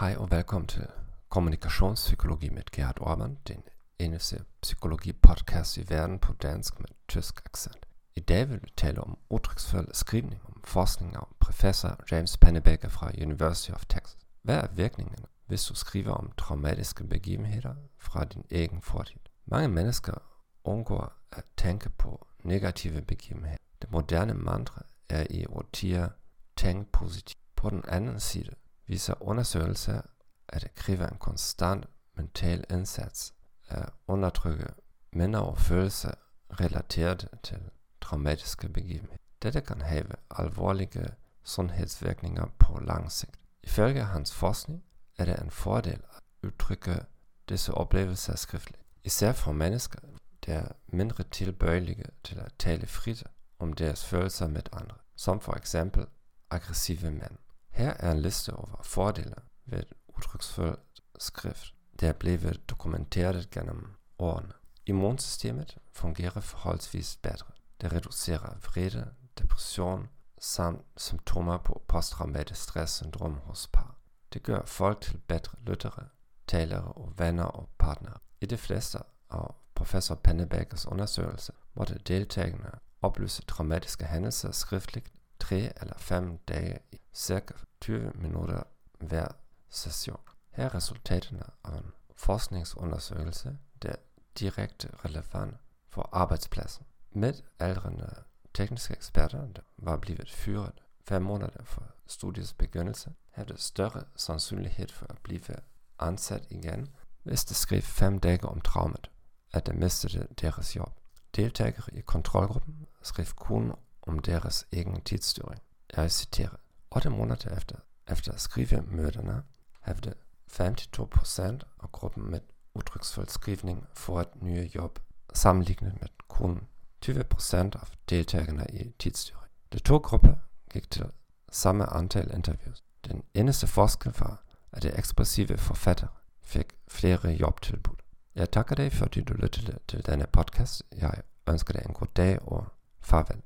Hej og velkommen til Kommunikationspsykologi med Gerhard Orban, den eneste psykologi-podcast i verden på dansk med tysk accent. I dag vil vi tale om udtryksfuld skrivning, om forskning af professor James Pennebaker fra University of Texas. Hvad er virkningen, hvis du skriver om traumatiske begivenheder fra din egen fortid? Mange mennesker undgår at tænke på negative begivenheder. Det moderne mantra er i årtier tænk positivt. På den anden side viser undersøgelser, at kræver en konstant mental indsats at undertrykke minder og følelser relateret til traumatiske begivenheder. Dette kan have alvorlige sundhedsvirkninger på lang sigt. Ifølge hans forskning er det en fordel at udtrykke disse oplevelser skriftligt. Især for mennesker, der er mindre tilbøjelige til at tale frit om deres følelser med andre, som for eksempel aggressive mænd. Her er en liste over fordele ved udtryksfuld skrift, der er blevet dokumenteret gennem årene. Immunsystemet fungerer forholdsvis bedre. Det reducerer vrede, depression samt symptomer på posttraumatisk stresssyndrom hos par. Det gør folk til bedre lyttere, talere og venner og partnere. I de fleste af professor Pennebackers undersøgelser måtte deltagerne oplyse traumatiske hændelser skriftligt 3 eller 5 dage i cirka 20 minutter hver session. Her er resultaterne af en forskningsundersøgelse, der er direkte relevant for arbejdspladsen. Midaldrende tekniske eksperter, der var blevet fyret fem måneder for studiets begyndelse, havde større sandsynlighed for at blive ansat igen, hvis de skrev fem dage om traumet, at de mistede deres job. Deltagere i kontrolgruppen skrev kun om deres egen tidsstyring. Jeg citerer. 8 måneder efter, efter skrivemøderne havde 52% af gruppen med udtryksfuld skrivning fået nye job, sammenlignet med kun 20% af deltagerne i tidsstyring. De to grupper gik til samme antal interviews. Den eneste forskel var, at de ekspressive forfattere fik flere jobtilbud. Jeg takker dig, fordi du lyttede til denne podcast. Jeg ønsker dig en god dag og farvel.